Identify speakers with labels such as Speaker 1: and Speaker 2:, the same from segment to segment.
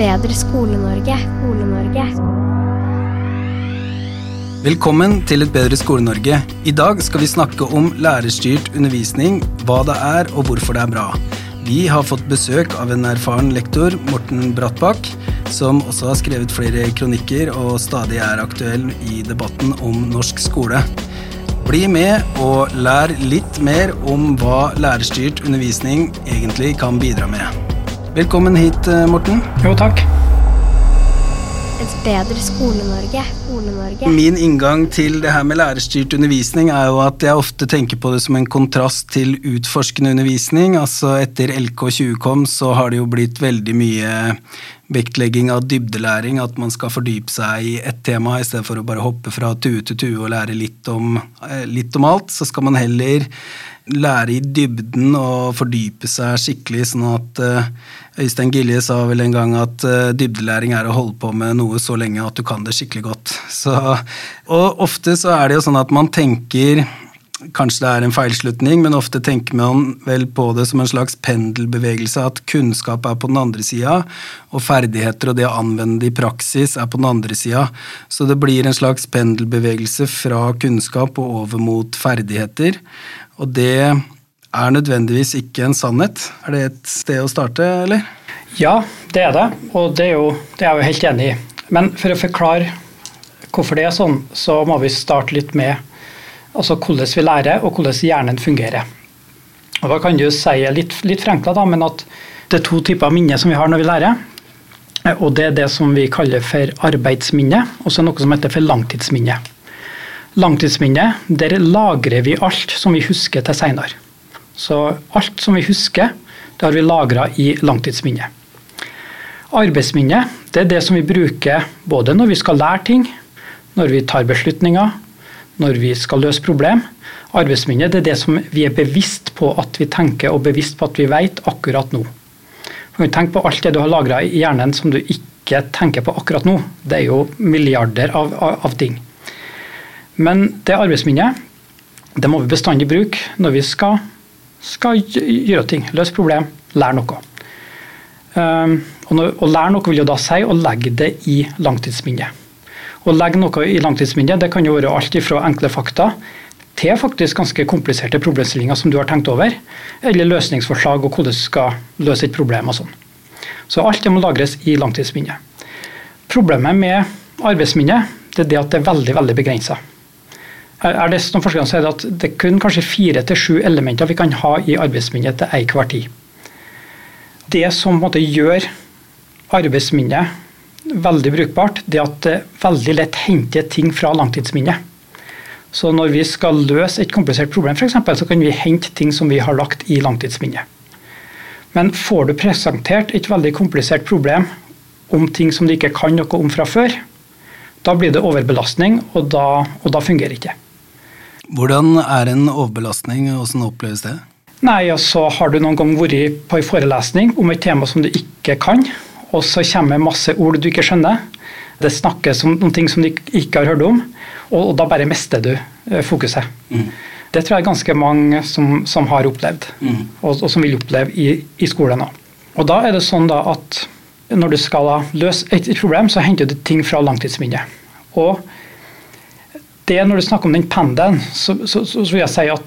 Speaker 1: bedre Skole-Norge. Skole-Norge.
Speaker 2: Velkommen til Et bedre Skole-Norge. I dag skal vi snakke om lærerstyrt undervisning, hva det er og hvorfor det er bra. Vi har fått besøk av en erfaren lektor, Morten Brattbakk, som også har skrevet flere kronikker og stadig er aktuell i debatten om norsk skole. Bli med og lær litt mer om hva lærerstyrt undervisning egentlig kan bidra med. Velkommen hit, Morten.
Speaker 3: Jo, takk.
Speaker 1: Et bedre Skole-Norge. Skole-Norge.
Speaker 2: Min inngang til det her med lærerstyrt undervisning er jo at jeg ofte tenker på det som en kontrast til utforskende undervisning. Altså etter LK20 kom, så har det jo blitt veldig mye vektlegging av dybdelæring, at man skal fordype seg i ett tema i stedet for å bare hoppe fra tue til tue og lære litt om, eh, litt om alt. Så skal man heller lære i dybden og fordype seg skikkelig, sånn at uh, Øystein Gilje sa vel en gang at uh, dybdelæring er å holde på med noe så lenge at du kan det skikkelig godt. Så, og ofte så er det jo sånn at man tenker Kanskje det er en feilslutning, men ofte tenker man vel på det som en slags pendelbevegelse, at kunnskap er på den andre sida, og ferdigheter og det å anvende det i praksis er på den andre sida. Så det blir en slags pendelbevegelse fra kunnskap og over mot ferdigheter. Og det er nødvendigvis ikke en sannhet. Er det et sted å starte, eller?
Speaker 3: Ja, det er det, og det er, jo, det er jeg jo helt enig i. Men for å forklare hvorfor det er sånn, så må vi starte litt med altså hvordan vi lærer, og hvordan hjernen fungerer. Og da kan du si litt, litt forenkla, men at det er to typer minne som vi har når vi lærer. Og det er det som vi kaller for arbeidsminne, og så noe som heter for langtidsminne. Langtidsminne, der lagrer vi alt som vi husker til seinere. Så alt som vi husker, det har vi lagra i langtidsminne. Arbeidsminne det er det som vi bruker både når vi skal lære ting, når vi tar beslutninger, når vi skal løse problem. Arbeidsminne det er det som vi er bevisst på at vi tenker og bevisst på at vi vet akkurat nå. Tenk på alt det du har lagra i hjernen som du ikke tenker på akkurat nå. Det er jo milliarder av, av, av ting. Men det arbeidsminnet det må vi bestandig bruke når vi skal, skal gjøre ting. Løse problem, lære noe. Um, og, når, å lære noe vil jo da si å legge det i langtidsminnet. Å legge noe i langtidsminnet det kan jo være alt fra enkle fakta til faktisk ganske kompliserte problemstillinger som du har tenkt over, eller løsningsforslag og hvordan du skal løse et problem og sånn. Så alt det må lagres i langtidsminnet. Problemet med arbeidsminnet det er det at det er veldig veldig begrensa. Er det som forskerne sier at det er kun kanskje fire til sju elementer vi kan ha i arbeidsminnet til enhver tid. Det som måte, gjør arbeidsminnet veldig brukbart, det at det veldig lett henter ting fra langtidsminnet. Så når vi skal løse et komplisert problem, for eksempel, så kan vi hente ting som vi har lagt i langtidsminnet. Men får du presentert et veldig komplisert problem om ting som du ikke kan noe om fra før, da blir det overbelastning, og da, og da fungerer ikke.
Speaker 2: Hvordan er en overbelastning, og hvordan oppleves det?
Speaker 3: Nei, altså så Har du noen gang vært på en forelesning om et tema som du ikke kan, og så kommer det masse ord du ikke skjønner. Det snakkes om noen ting som du ikke har hørt om, og, da bare mister du eh, fokuset. Mm. Det tror jeg er ganske mange som, som har opplevd, mm. og, og, som vil oppleve i, i skolen òg. Og da er det sånn da at når du skal løse et, et problem, så henter du ting fra langtidsminnet. Og det når du snakker om den pendelen, så, så, så, vil jeg si at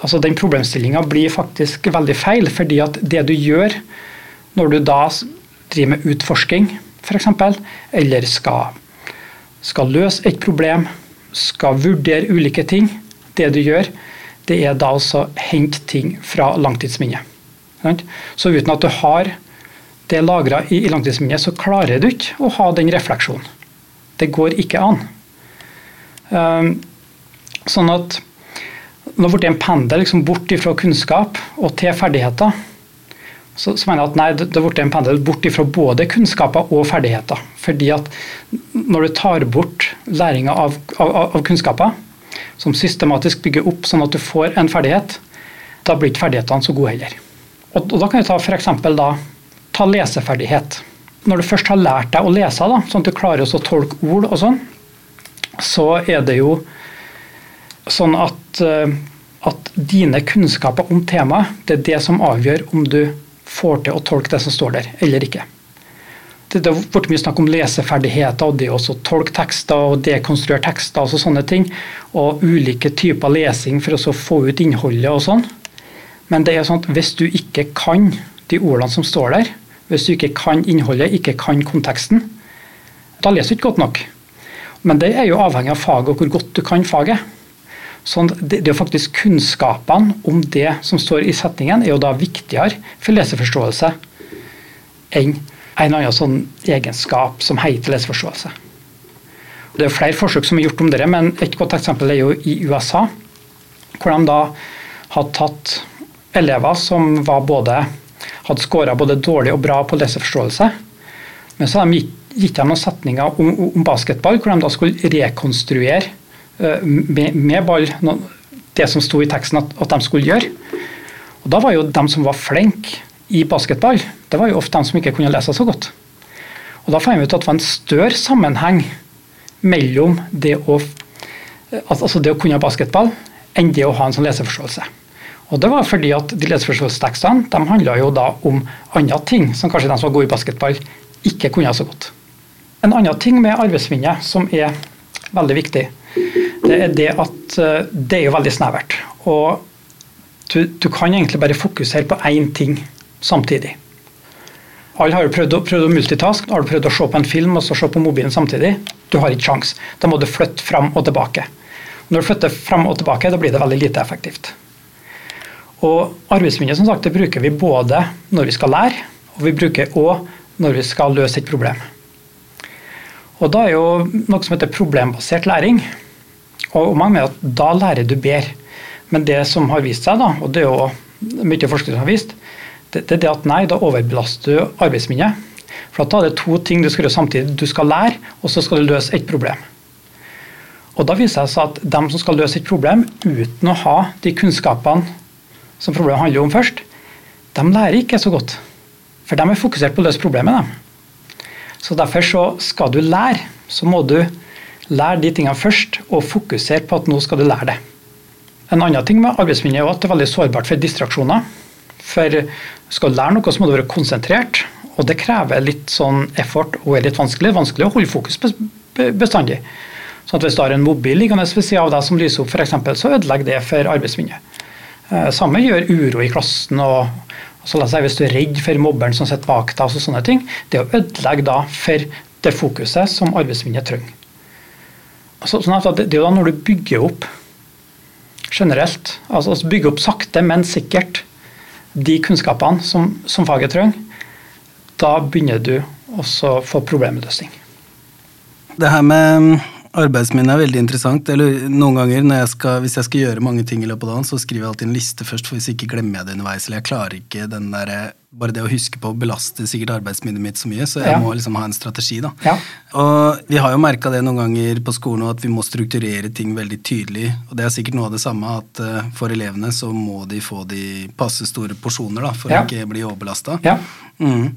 Speaker 3: altså, den problemstillinga blir faktisk veldig feil. fordi at det du gjør når du da driver med utforsking, f.eks., eller skal, skal løse et problem, skal vurdere ulike ting, det du gjør, det er da altså hente ting fra langtidsminnet. Så uten at du har det lagra i, langtidsminnet, så klarer du ikke å ha den refleksjonen. Det går ikke an. Ehm, sånn at nå ble en pendel liksom bort fra kunnskap og til ferdigheter så, så, mener jeg at nei, det, har ble en pendel bort fra både kunnskaper og ferdigheter. Fordi at når du tar bort læringa av, av, av, kunnskaper, som systematisk bygger opp sånn at du får en ferdighet, da blir ikke ferdighetene så gode heller. Og, og Da kan vi ta f.eks. da, ta leseferdighet. Når du først har lært deg å lese, da, sånn at du klarer å tolke ord og sånn, så er det jo sånn at, eh, at dine kunnskaper om temaet, det er det som avgjør om du får til å tolke det som står der, eller ikke. det har vært mye snakk om leseferdigheter, og det å tolke tekster og dekonstruere tekster og sånne ting. Og ulike typer lesing for å få ut innholdet og sånn. Men det er sånn at hvis du ikke kan de ordene som står der, hvis du ikke kan innholdet, ikke kan konteksten, da leser du ikke godt nok. Men det er jo avhengig av faget og hvor godt du kan faget. Sånn, det, det er faktisk Kunnskapene om det som står i setningen, er jo da viktigere for leseforståelse enn en annen sånn egenskap som heter leseforståelse. Det er flere forsøk som er gjort om det, men et godt eksempel er jo i USA. Hvor de da hadde tatt elever som både, hadde scora både dårlig og bra på leseforståelse. Men så har de gitt, dem noen setninger om, om, basketball, hvor de da skulle rekonstruere med, med, ball det som sto i teksten at, at, de skulle gjøre. Og Da var jo de som var flinke i basketball, det var jo ofte de som ikke kunne lese så godt. Og Da fant vi ut at det var en større sammenheng mellom det å, altså det å kunne basketball enn det å ha en sånn leseforståelse. Og Det var fordi at de leseforståelsestekstene de handla jo da om andre ting som kanskje de som var gode i basketball, ikke kunne så godt. En annen ting med arbeidsminnet som er veldig viktig, det er det at eh, det er jo veldig snevert. Og du, du kan egentlig bare fokusere på én ting samtidig. Alle har jo prøvd, prøvd å multitask. Har du prøvd å se på en film og så se på mobilen samtidig? Du har ikke sjans. Da må du flytte fram og tilbake. Når du flytter fram og tilbake, da blir det veldig lite effektivt. Og Arbeidsminne som sagt, det bruker vi både når vi skal lære, og vi bruker òg når vi skal løse et problem. Og Da er jo noe som heter problembasert læring. Og mange mener at da lærer du bedre. Men det som har vist seg, da, og det er jo mye forskning som har vist, det, det er at nei, da overbelaster du arbeidsminnet. For da er det to ting du skal gjøre samtidig. Du skal lære, og så skal du løse et problem. Og Da viser det seg at de som skal løse et problem uten å ha de kunnskapene som problemet handler om først, de lærer ikke så godt. For de er fokusert på å løse problemet. Så Derfor så skal du lære, så må du lære de tingene først, og fokusere på at nå skal du lære det. En annen ting med arbeidsminne er at det er veldig sårbart for distraksjoner. For skal du lære noe, så må du være konsentrert, og det krever litt sånn effort og er litt vanskelig. Vanskelig å holde fokus bestandig. Så Hvis du har en mobil liggende ved siden av deg som lyser opp, for eksempel, så ødelegger det for arbeidsminnet. Eh, samme gjør uro i klassen. og så la seg, Hvis du er redd for mobberen som sitter bak deg, og sånne ting, det å ødelegge da for det fokuset som arbeidsminnet trenger. Så, sånn at det, det er jo da når du bygger opp generelt, altså, altså bygger opp sakte, men sikkert de kunnskapene som, som faget trenger, da begynner du også å få problemløsning.
Speaker 2: Det her med Arbeidsminne er veldig interessant. eller Noen ganger jeg skal, hvis jeg skal gjøre mange ting i løpet av dagen, så skriver jeg alltid en liste først, for hvis ikke glemmer jeg det underveis. Eller jeg klarer ikke den der, Bare det å huske på belaster sikkert arbeidsminnet mitt så mye, så jeg ja. må liksom ha en strategi. da. Ja. Og Vi har jo merka det noen ganger på skolen at vi må strukturere ting veldig tydelig. Og det er sikkert noe av det samme at uh, for elevene så må de få de passe store porsjoner da, for ja. å ikke bli overbelasta. Ja. Mm.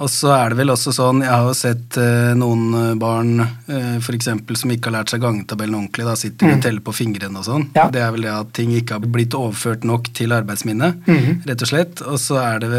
Speaker 2: Og så er det vel også sånn, Jeg har jo sett eh, noen eh, barn eh, for eksempel, som ikke har lært seg gangetabellen ordentlig. da Sitter mm. og teller på fingrene og sånn. Ja. Det er vel det at ting ikke har blitt overført nok til arbeidsminnet. Mm. rett og slett. Og så er det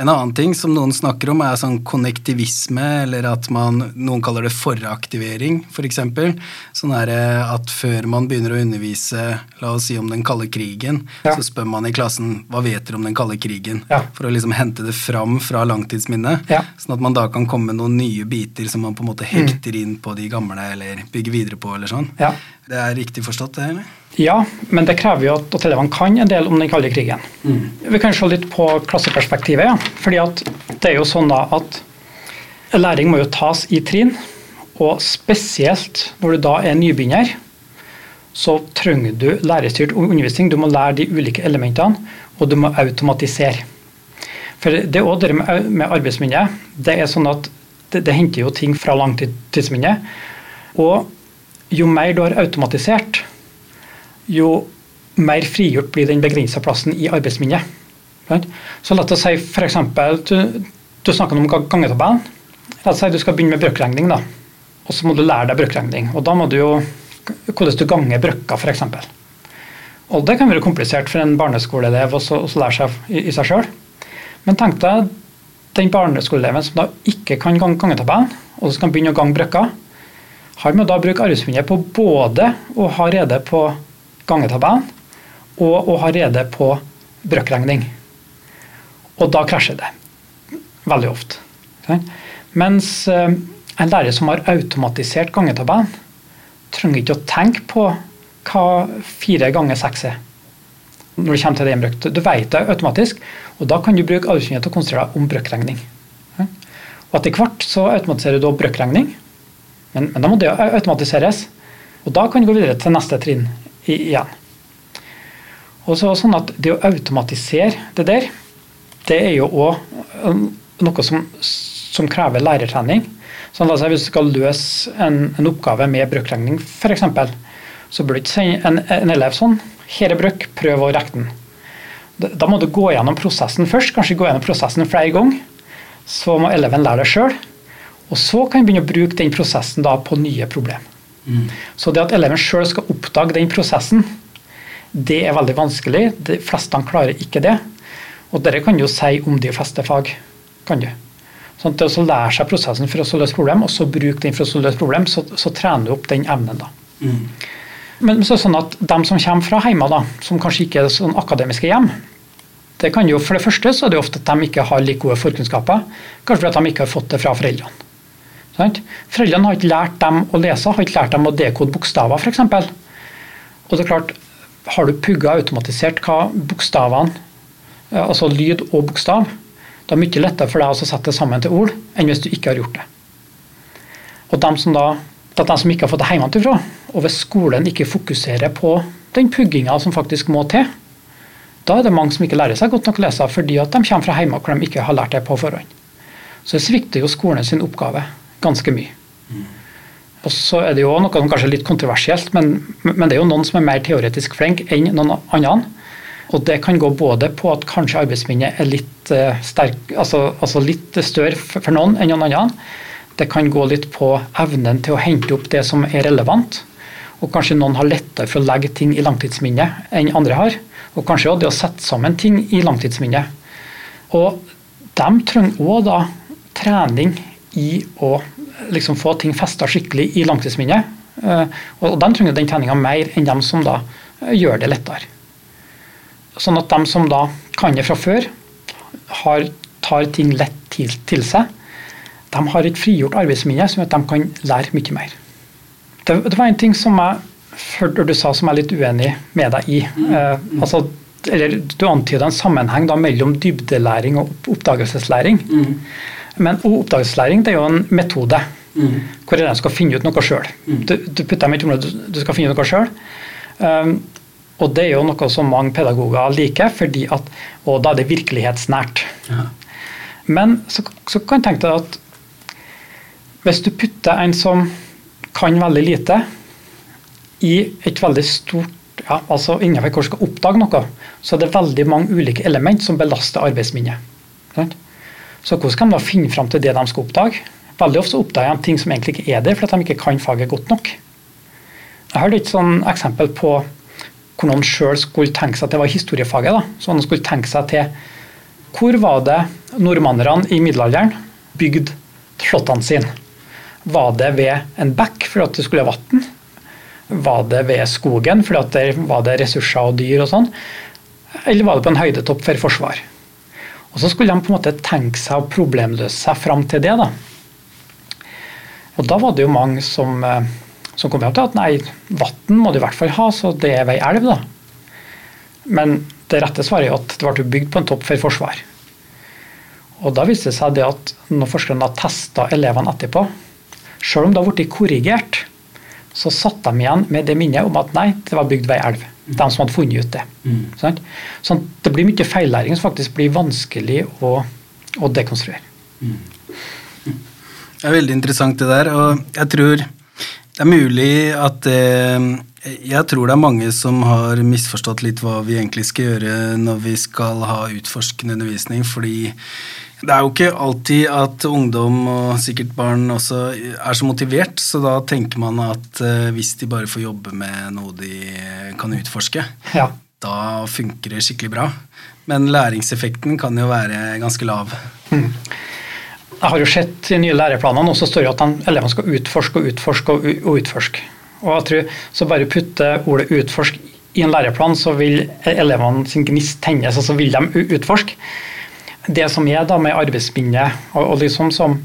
Speaker 2: en annen ting som noen snakker om, er sånn konnektivisme, eller at man Noen kaller det foraktivering, f.eks. For eksempel. sånn er det at før man begynner å undervise la oss si om den kalde krigen, ja. så spør man i klassen hva vet dere om den kalde krigen? Ja. For å liksom hente det fram fra langtidsminnet. Ja. Sånn at man da kan komme med noen nye biter som man på en måte hekter inn på de gamle, eller bygger videre på, eller sånn. Det er riktig forstått, det, eller?
Speaker 3: Ja, men det krever jo at, elevene kan en del om den kalde krigen. Mm. Vi kan se litt på klasseperspektivet. ja. Fordi at det er jo sånn at læring må jo tas i trinn. Og spesielt når du da er nybegynner, så trenger du lærestyrt undervisning. Du må lære de ulike elementene, og du må automatisere. For det er det med arbeidsminne. Det er sånn at det, det henter jo ting fra langtidsminnet. Og jo mer du har automatisert, jo mer frigjort blir den begrensa plassen i arbeidsminnet. Så la oss si f.eks. Du, du snakker om gangetabellen. La oss si du skal begynne med brøkregning. da. Og så må du lære deg brøkregning. Og da må du jo hvordan du ganger brøkker, f.eks. Og det kan være komplisert for en barneskoleelev å lære seg i, i seg sjøl. Men tenk deg den barneskoleeleven som da ikke kan gange gangetabellen, og som kan begynne å gange brøkker, har må da bruke arbeidsminnet på både å ha rede på gangetabellen og å ha rede på brøkregning. Og da krasjer det. Veldig ofte. Mens eh, en lærer som har automatisert gangetabellen, trenger ikke å tenke på hva fire ganger seks er. Når det kommer til det innbrukt. Du vet det automatisk, og da kan du bruke arbeidsminnet til å konsentrere deg om brøkregning. Og etter hvert så automatiserer du brøkkregning, men, men, da må det automatiseres. Og da kan du gå videre til neste trinn igjen. Og så sånn at Det å automatisere det der, det er jo òg um, noe som, som, krever lærertrening. Sånn altså Hvis du skal løse en, en oppgave med brøkregning, f.eks., så burde du ikke sende en, en, elev sånn Her er brøk, prøv å rekke den. Da må du gå gjennom prosessen først, kanskje gå gjennom prosessen flere ganger. Så må eleven lære det sjøl. Og så kan vi begynne å bruke den prosessen da på nye problem. Mm. Så det at eleven sjøl skal oppdage den prosessen, det er veldig vanskelig. De fleste klarer ikke det. Og dette kan du jo si om de fleste fag. kan du. Sånn at det å lære seg prosessen for å løse problem, og så bruke den for å løse problem, så, så trener du opp den evnen. da. Mm. Men så er det sånn at de som kommer fra hjemme, da, som kanskje ikke er sånn akademiske hjem, det kan jo, For det første så er det ofte at de ikke har like gode forkunnskaper. Kanskje fordi de ikke har fått det fra foreldrene. Foreldrene har ikke lært dem å lese, har ikke lært dem å dekode bokstaver f.eks. Og det er klart, har du pugga automatisert hva bokstavene, eh, altså lyd og bokstav, det er mye lettere for deg å sette det sammen til ord enn hvis du ikke har gjort det. Og dem som da, det er de som ikke har fått det hjemmefra, og hvis skolen ikke fokuserer på den pugginga som faktisk må til, da er det mange som ikke lærer seg godt nok å lese fordi at de kommer fra hjemme hvor de ikke har lært det på forhånd. Så det svikter jo skolen sin oppgave ganske mye. Og så er det jo noe som kanskje er litt kontroversielt, men, men, det er jo noen som er mer teoretisk flink enn noen andre. Og det kan gå både på at kanskje arbeidsminnet er litt, uh, sterk, altså, altså litt større for, noen enn noen andre. Det kan gå litt på evnen til å hente opp det som er relevant. Og kanskje noen har lettere for å legge ting i langtidsminnet enn andre har. Og kanskje også det å sette sammen ting i langtidsminnet. Og de trenger òg da trening i å liksom få ting festa skikkelig i langtidsminnet. Eh, og de trenger den treninga mer enn dem som da eh, gjør det lettere. Sånn at de som da kan det fra før, har, tar ting lett til, til, seg, de har et frigjort arbeidsminne som gjør at de kan lære mye mer. Det, det var en ting som jeg hørte du sa som jeg er litt uenig med deg i. Eh, altså, eller Du antyder en sammenheng da mellom dybdelæring og oppdagelseslæring. Mm. Men oppdagelseslæring det er jo en metode mm. hvor elevene skal finne ut noe sjøl. Mm. Du, du, putter dem i et område, du skal finne ut noe sjøl. Um, og det er jo noe som mange pedagoger liker, fordi at, og da er det virkelighetsnært. Ja. Men så, så, kan jeg tenke deg at hvis du putter en som kan veldig lite, i et veldig stort ja, altså Innenfor hvor du skal oppdage noe, så er det veldig mange ulike element som belaster arbeidsminnet. Right? Så hvordan kan de finne fram til det de skal oppdage? Veldig ofte oppdager de ting som egentlig ikke er der, fordi de ikke kan faget godt nok. Jeg hørte et sånn eksempel på hvor noen sjøl skulle tenke seg at det var historiefaget. da, så noen skulle tenke seg til Hvor var det nordmannerne i middelalderen bygde slottene sine? Var det ved en bekk for at det skulle vann? Var det ved skogen fordi at der var det ressurser og dyr og sånn? Eller var det på en høydetopp for forsvar? Og Så skulle de på en måte tenke seg å problemløse seg fram til det. da. Og Da var det jo mange som, eh, som kom fram til at nei, vann må du i hvert fall ha, så det er vei elv. da. Men det rette svaret er at det ble bygd på en topp for forsvar. Og Da viste det seg det at når forskerne testa elevene etterpå, selv om det blitt korrigert, så satt de igjen med det minnet om at nei, det var bygd ved elv de som hadde funnet ut det. Mm. Sånn? sånn det blir mye feillæring som faktisk blir vanskelig å, å dekonstruere. Mm.
Speaker 2: Det er veldig interessant det der, og jeg tror det er mulig at eh, Jeg tror det er mange som har misforstått litt hva vi egentlig skal gjøre når vi skal ha utforskende undervisning, fordi det er jo ikke alltid at ungdom, og sikkert barn også, er så motivert, så da tenker man at uh, hvis de bare får jobbe med noe de kan utforske, ja. da funker det skikkelig bra. Men læringseffekten kan jo være ganske lav.
Speaker 3: Jeg har jo sett i nye læreplanene også står det at elevene skal utforske og utforske og, utforske. Og jeg tror Så bare putte ordet 'utforsk' i en læreplan, så vil elevene sin gnist tennes, og så vil de utforske. Det som er da med arbeidsbindet og, og liksom som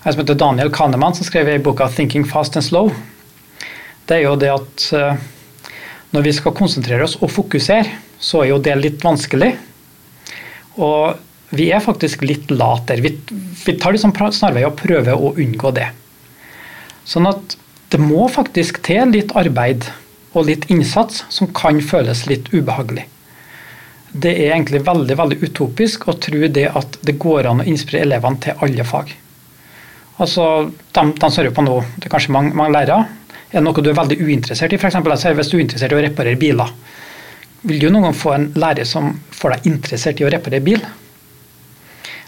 Speaker 3: jeg som heter Daniel Kahneman, som skrev i boka 'Thinking Fast and Slow', det er jo det at eh, når vi skal konsentrere oss og fokusere, så er jo det litt vanskelig. Og vi er faktisk litt late der. Vi, vi tar liksom snarveier og prøver å unngå det. Sånn at det må faktisk til litt arbeid og litt innsats som kan føles litt ubehagelig. Det er egentlig veldig veldig utopisk å tro det at det går an å inspirere elevene til alle fag. Altså, de, de svarer på noe, det er kanskje mange, mange lærere. Er det noe du er veldig uinteressert i? For eksempel, hvis du er interessert i å reparere biler, vil du noen gang få en lærer som får deg interessert i å reparere bil?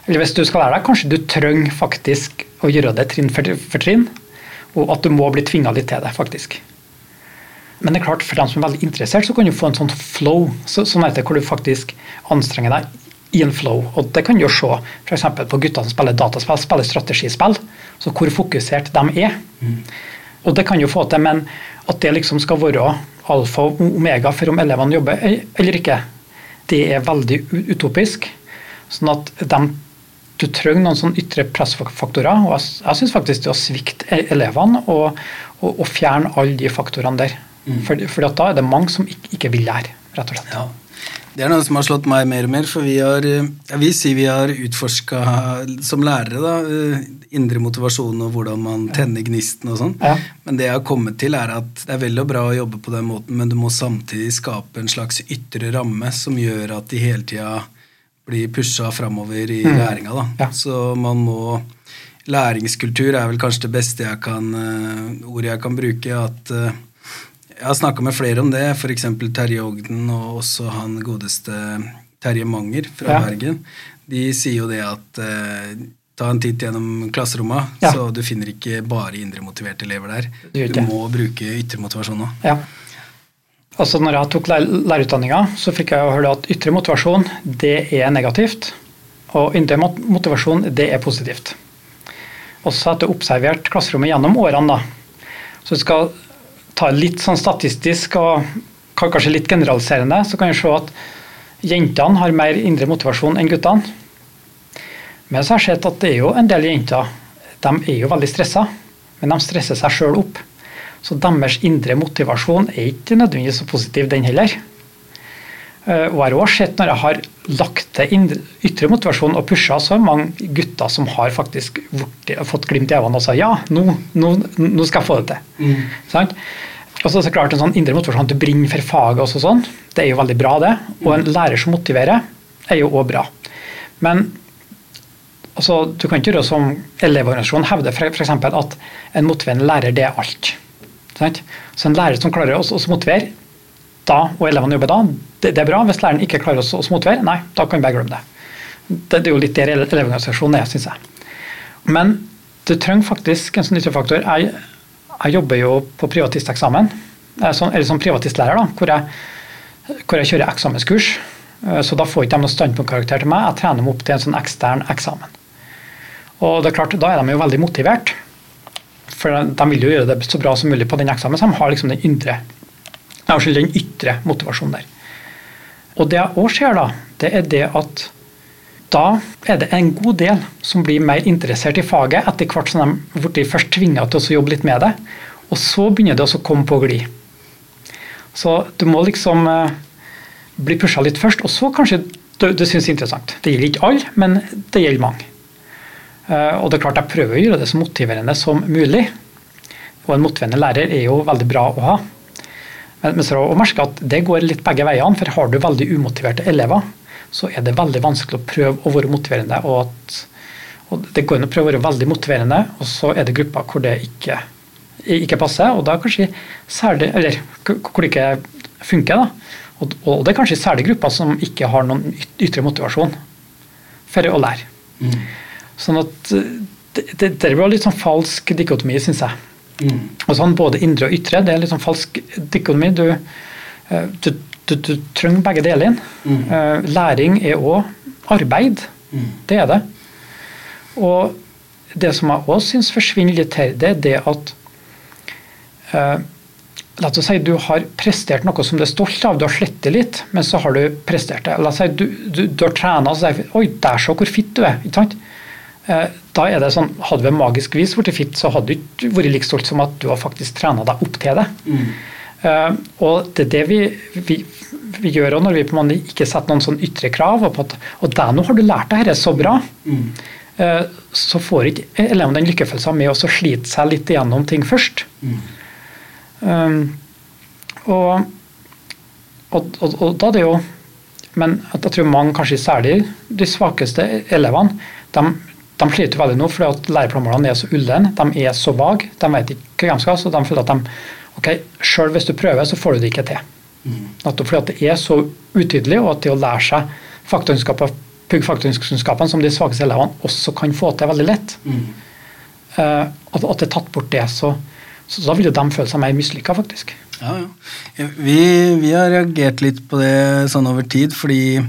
Speaker 3: Eller hvis du skal lære deg, kanskje du trenger faktisk å gjøre det trinn for, for trinn, og at du må bli tvinga litt til det, faktisk. Men det er klart, for dem som er veldig interessert, så kan du få en sånn flow, så, sånn heter det, hvor du faktisk anstrenger deg i en flow. Og det kan du jo se f.eks. på gutter som spiller dataspill, spiller strategispill, så hvor fokusert de er. Og det kan jo få til, men at det liksom skal være alfa og omega for om elevene jobber eller ikke, det er veldig utopisk. Sånn at de, du trenger noen sånne ytre pressfaktorer. og Jeg, jeg syns faktisk det å svikte e- elevene og, og, og fjerne alle de faktorene der. For, for da er det mange som ikke, ikke vil lære, rett og slett.
Speaker 2: Ja. Det er noe som har slått meg mer og mer, for vi har, jeg vil si vi har utforska som lærere da, eh, indre motivasjon og hvordan man tenner gnisten og sånn.
Speaker 3: Ja.
Speaker 2: Men det jeg har kommet til, er at det er vel og bra å jobbe på den måten, men du må samtidig skape en slags ytre ramme som gjør at de hele tida blir pusha framover i læringa. Da.
Speaker 3: Ja.
Speaker 2: Så man må Læringskultur er vel kanskje det beste jeg kan, eh, ordet jeg kan bruke. at eh, jeg har snakka med flere om det, f.eks. Terje Ogden og også han godeste Terje Manger fra
Speaker 3: Ja.
Speaker 2: Bergen. De sier jo det at eh, ta en titt gjennom klasserommet,
Speaker 3: Ja.
Speaker 2: så du finner ikke bare indremotiverte elever der. Du må bruke yttermotivasjon òg.
Speaker 3: Ja. Altså når jeg tok lær lærerutdanninga, så fikk jeg høre at ytre motivasjon det er negativt, og indre motivasjon det er positivt. Og så etter observert klasserommet gjennom årene, da, så vi skal ta litt sånn statistisk og kanskje litt generaliserende, så kan vi se at jentene har mer indre motivasjon enn guttene. Men så har jeg sett at det er jo en del jenter de er jo veldig stressa, men de stresser seg sjøl opp. Så deres indre motivasjon er ikke nødvendigvis så positiv, den heller. Eh, Og jeg har også sett når jeg har lagt til ytre motivasjon og pusha, så er mange gutter som har faktisk fått glimt i øynene og sagt ja, nå, nå, nå skal jeg få det til. Sant? Og så er det klart En sånn indre motivasjon til å bringe for faget, også sånn, det er jo veldig bra, det. Og en lærer som motiverer, er jo òg bra. Men altså, du kan ikke gjøre som Elevorganisasjonen hevder f.eks. at en motiverende lærer det er alt. Sånn? Så en lærer som klarer å motivere, da, og elevene jobber da, det, det er bra. Hvis læreren ikke klarer å motivere, nei, da kan vi bare glemme det. Det, det er jo litt der ele- Elevorganisasjonen er, syns jeg. Men du trenger faktisk en sånn ytre faktor. Jeg, jeg jobber jo på privatisteksamen, eh, sånn- eller som privatistlærer, da, hvor jeg, hvor jeg kjører eksamenskurs. Eh, Så da får ikke de noen standpunktkarakter til meg. Jeg trener dem opp til en sånn ekstern eksamen. Og det er klart, Da er de jo veldig motivert, for de vil jo gjøre det så bra som mulig på den eksamen. Så de har liksom den indre, jeg unnskyld, den ytre motivasjonen der. Og det jeg òg ser, da, det er det at da er det en god del som blir mer interessert i faget etter hvert som de blir først tvinga til å jobbe litt med det. Og så begynner det å komme på glid. Så du må liksom eh, bli pusha litt først, og så kanskje du, du syns det er interessant. Det gjelder ikke alle, men det gjelder mange. Eh, og det er klart Jeg prøver å gjøre det så motiverende som mulig. Og en motiverende lærer er jo veldig bra å ha. Men, men så å merke at det går litt begge veiene. For har du veldig umotiverte elever, så er det veldig vanskelig å prøve å være motiverende. Og, at, og det går an å prøve å være veldig motiverende, og så er det grupper hvor det ikke, ikke passer. Og da kanskje særlig, eller hvor det ikke funker. da. Og, og det er kanskje særlig grupper som ikke har noen yt- ytre motivasjon for å lære. Sånn at eh, det, det, det blir litt sånn falsk dikotomi, syns jeg. Og sånn Både indre og ytre. Det er litt sånn falsk dikonomi. Du, eh, du, du, du trenger begge deler. inn. Mm. Læring er òg arbeid. Det er det. Og det som jeg òg syns forsvinner litt her, det er det at eh, La oss si du har prestert noe som du er stolt av, du har slettet litt, men så har du prestert det. La oss si du, du, du har trena og så sier Oi, der så hvor fitt du er. ikke sant? Eh, da er det sånn, Hadde vi magisk vis blitt fit, så hadde du ikke vært like stolt som at du har faktisk trena deg opp til det. Uh, og det er det vi, vi, vi gjør når vi på en måte ikke setter noen sånn ytre krav. Og, på at, og der nå har du lært deg dette så bra. Uh, så får ikke elevene den lykkefølelsen med å slite seg litt igjennom ting først. Um, og, og, og, og, da er det jo Men jeg tror mange, kanskje særlig de svakeste elevene, de, de sliter veldig nå fordi at læreplanmålene er så ulne, de er så vage, de vet ikke hva de skal, så de føler at de ok, Sjøl hvis du prøver, så får du det ikke til. Mm. fordi at det er så utydelig, og at det å lære seg pugge faktakunnskapene som de svakeste elevene også kan få til veldig lett. Mm. Uh, at, at det er tatt bort det, så, så da vil jo de føle seg mer mislykka, faktisk.
Speaker 2: Ja, ja. Vi, vi, har reagert litt på det sånn over tid, fordi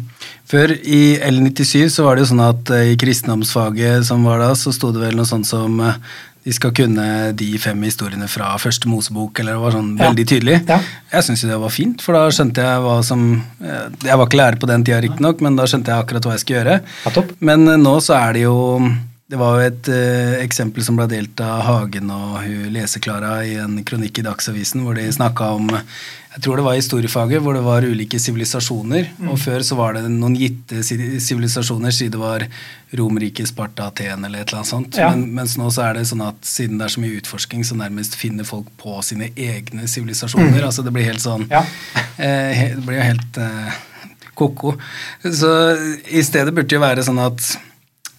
Speaker 2: før i L97 så var det jo sånn at uh, i kristendomsfaget som var da, så sto det vel noe sånt som uh, de skal kunne de fem historiene fra første Mosebok, eller det var sånn ja. veldig tydelig. Ja. Jeg syns jo det var fint, for da skjønte jeg hva som Jeg var ikke lærer på den tida, riktignok, men da skjønte jeg akkurat hva jeg skulle gjøre.
Speaker 3: Ja,
Speaker 2: men nå så er det jo det var jo et uh, eksempel som ble delt av Hagen og hun Leseklara i en kronikk i Dagsavisen, hvor de snakka om jeg tror det var historiefaget, hvor det var ulike sivilisasjoner. Mm. Og før så var det noen gitte sivilisasjoner, siden det var Romerriket, Sparta, Aten eller et eller annet sånt. Ja. Men, mens nå så er det sånn at siden det er så mye utforsking, så nærmest finner folk på sine egne sivilisasjoner. Mm. Altså det blir helt sånn ja. eh, Det blir helt eh, ko-ko. Så i stedet burde det jo være sånn at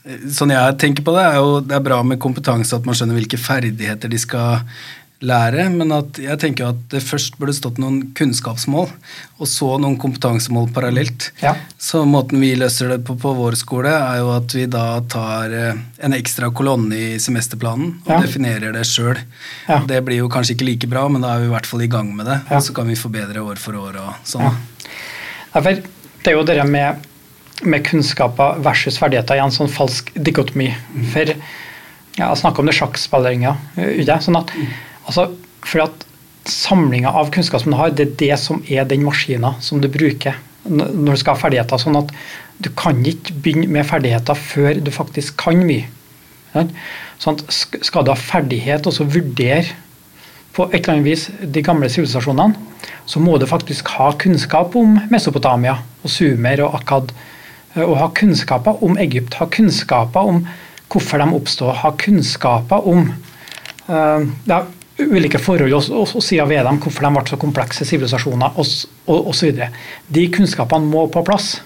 Speaker 2: Sånn jeg tenker på det, er jo det er bra med kompetanse, at man skjønner hvilke ferdigheter de skal lære, men at jeg tenker at det først burde stått noen kunnskapsmål, og så noen kompetansemål parallelt.
Speaker 3: Ja.
Speaker 2: Så måten vi løser det på på vår skole, er jo at vi da tar eh, en ekstra kolonne i semesterplanen og ja. definerer det sjøl. Ja. Det blir jo kanskje ikke like bra, men da er vi i hvert fall i gang med det. Og så kan vi forbedre år for år og sånn.
Speaker 3: det er jo det med, med kunnskaper versus ferdigheter i en sånn falsk dikotomi. Mm. For ja, jeg snakker om det sjakkspilleringa. Sånn at mm Altså, at Samlinga av kunnskap som du har, det er det som er den maskina som du bruker når du skal ha ferdigheter. sånn at Du kan ikke begynne med ferdigheter før du faktisk kan mye. Sånn at skal du ha ferdighet og så vurdere på et eller annet vis de gamle sivilisasjonene, så må du faktisk ha kunnskap om Mesopotamia og Sumer og Akkad. Og ha kunnskaper om Egypt, ha kunnskaper om hvorfor de oppstod, ha kunnskaper om uh, ja, ulike forhold og, og, og sider ved dem, hvorfor de ble så komplekse sivilisasjoner osv. De kunnskapene må på plass.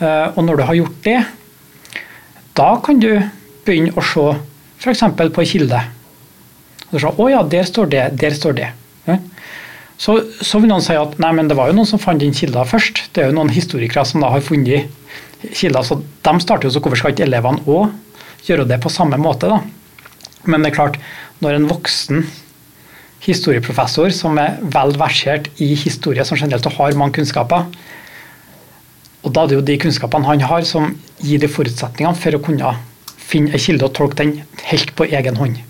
Speaker 3: Uh, og når du har gjort det, da kan du begynne å se f.eks. på en kilde. Og ser, å ja, der står det, der står det. Så, så, vil noen si at nei, men det var jo noen som fant den kilda først. Det er jo noen historikere som da har funnet kilder. Så de starter jo, så hvorfor skal ikke elevene òg gjøre det på samme måte? da? Men det er klart, når en voksen historieprofessor som er vel versert i historie som generelt og har mange kunnskaper, og da er det jo de kunnskapene han har, som gir de forutsetningene for å kunne finne en kilde og tolke den helt på egen hånd.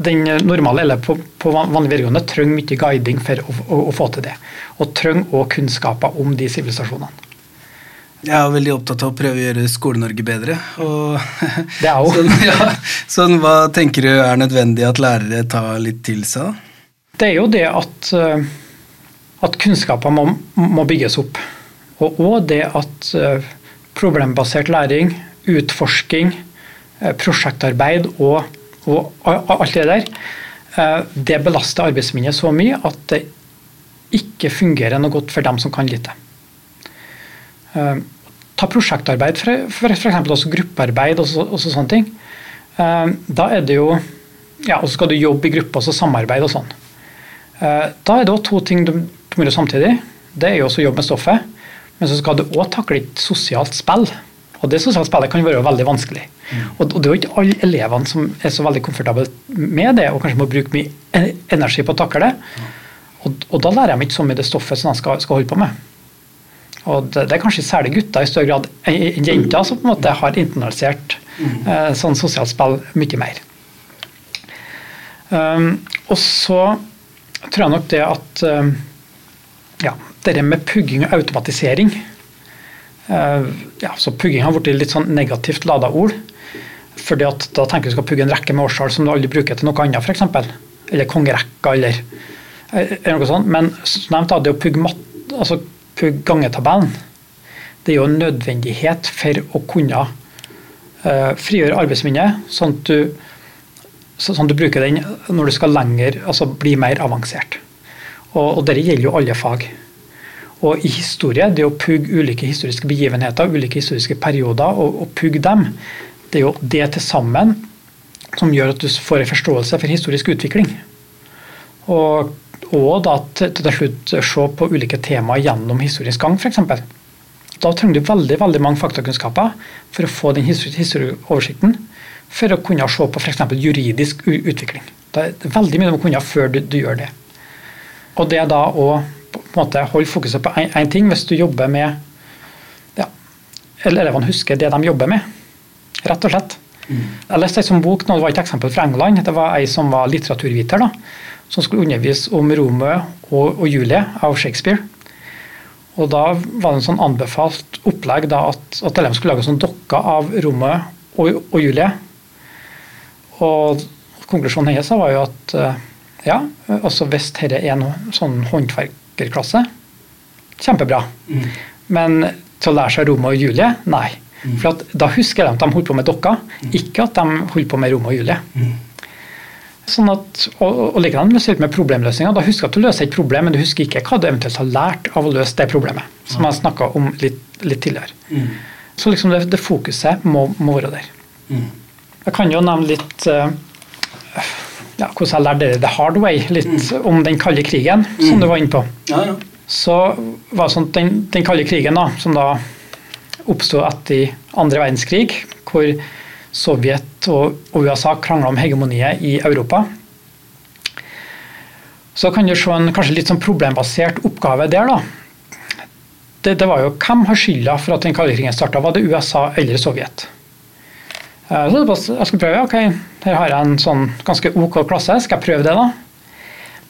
Speaker 3: Den normale eller på, på vanlig videregående trenger mye guiding for å, å, å, få til det. Og trenger òg kunnskaper om de sivilisasjonene.
Speaker 2: Jeg er veldig opptatt av å prøve å gjøre Skole-Norge bedre.
Speaker 3: Det er jo.
Speaker 2: Sånn, ja, sånn, hva tenker du er nødvendig at lærere tar litt til seg?
Speaker 3: Det er jo det at, eh, at kunnskaper må, må, bygges opp. Og òg det at eh, problembasert læring, utforsking, eh, prosjektarbeid og, og alt det der, det belaster arbeidsminnet så mye at det ikke fungerer noe godt for dem som kan lite. Eh, ta prosjektarbeid, f.eks. også gruppearbeid og, så, og så sånne ting. Eh, da er det jo ja, og så skal du jobbe i gruppe og så samarbeide og sånn. Eh, da er det òg to ting du må gjøre samtidig. Det er jo også jobb med stoffet, men så skal du òg takle et sosialt spill. Og det sosiale spillet kan være veldig vanskelig. Mm. Og det er jo ikke alle elevene som er så veldig komfortable med det, og kanskje må bruke mye energi på å takle det. Og, og da lærer de ikke så mye det stoffet som de skal, skal holde på med. Og det, det, er kanskje særlig gutter i større grad enn jenter som på en måte har internalisert Eh, Sånn sosialt spill mye mer. Um, og så tror jeg nok det at um, ja, det med pugging og automatisering ja, så Pugging har blitt litt sånn negativt lada ord. fordi at Da tenker du skal pugge en rekke med årstall som du aldri bruker til noe annet, f.eks. Eller kongerekka, eller, eller noe sånt. Men som nevnt, det å pugge, mat, altså, pugge gangetabellen, det er jo en nødvendighet for å kunne uh, frigjøre arbeidsminnet, sånn at du sånn at du bruker den når du skal lenger, altså bli mer avansert. Og, og Dette gjelder jo alle fag. Og i historie, det å pugge ulike historiske begivenheter, ulike historiske perioder, og, og pugge dem, det er jo det til sammen som gjør at du får en forståelse for historisk utvikling. Og, og da til, til slutt se på ulike temaer gjennom historisk gang, f.eks. Da trenger du veldig veldig mange faktakunnskaper for å få den historieoversikten for å kunne se på f.eks. juridisk utvikling. Det er veldig mye du må kunne før du, du, gjør det. Og det er da å på en måte holde fokuset på én ting hvis du jobber med ja, Eller elevene husker det de jobber med, rett og slett. Mm. Jeg leste en sånn bok, nå, det var et eksempel fra England. Det var ei som var litteraturviter, da, som skulle undervise om Romeo og, og Julie av Shakespeare. Og Da var det en sånn anbefalt opplegg da, at, at elevene skulle lage sånn dokker av Romeo og, og Julie og konklusjonen hennes var jo at eh, ja, altså hvis dette er en sånn håndverkerklasse, kjempebra. Mm. Men til å lære seg Romeo og Julie, nei. Mm. For da husker de at de holdt på med dokker, mm. ikke at de holdt på med Romeo og Julie. Mm. Sånn at, og, og likedan med problemløsninger. Da husker du at du løser et problem, men du husker ikke hva du eventuelt har lært av å løse det problemet. Som jeg snakka om litt, litt tidligere. Mm. Så liksom det, det fokuset må, må, være der. Mm. Jeg kan jo nevne litt uh, ja, hvordan jeg lærte det the hard way, litt mm. om den kalde krigen, som mm. du var inne på. Ja, ja. Så var det sånn den, den kalde krigen, da, som da oppsto etter andre verdenskrig, hvor Sovjet og, og USA krangla om hegemoniet i Europa. Så kan du se en kanskje litt sånn problembasert oppgave der. da. Det, det var jo Hvem har skylda for at den kalde krigen starta? Var det USA eller Sovjet? Eh, så jeg skal prøve, ok, her har jeg en sånn ganske ok klasse, skal jeg prøve det, da?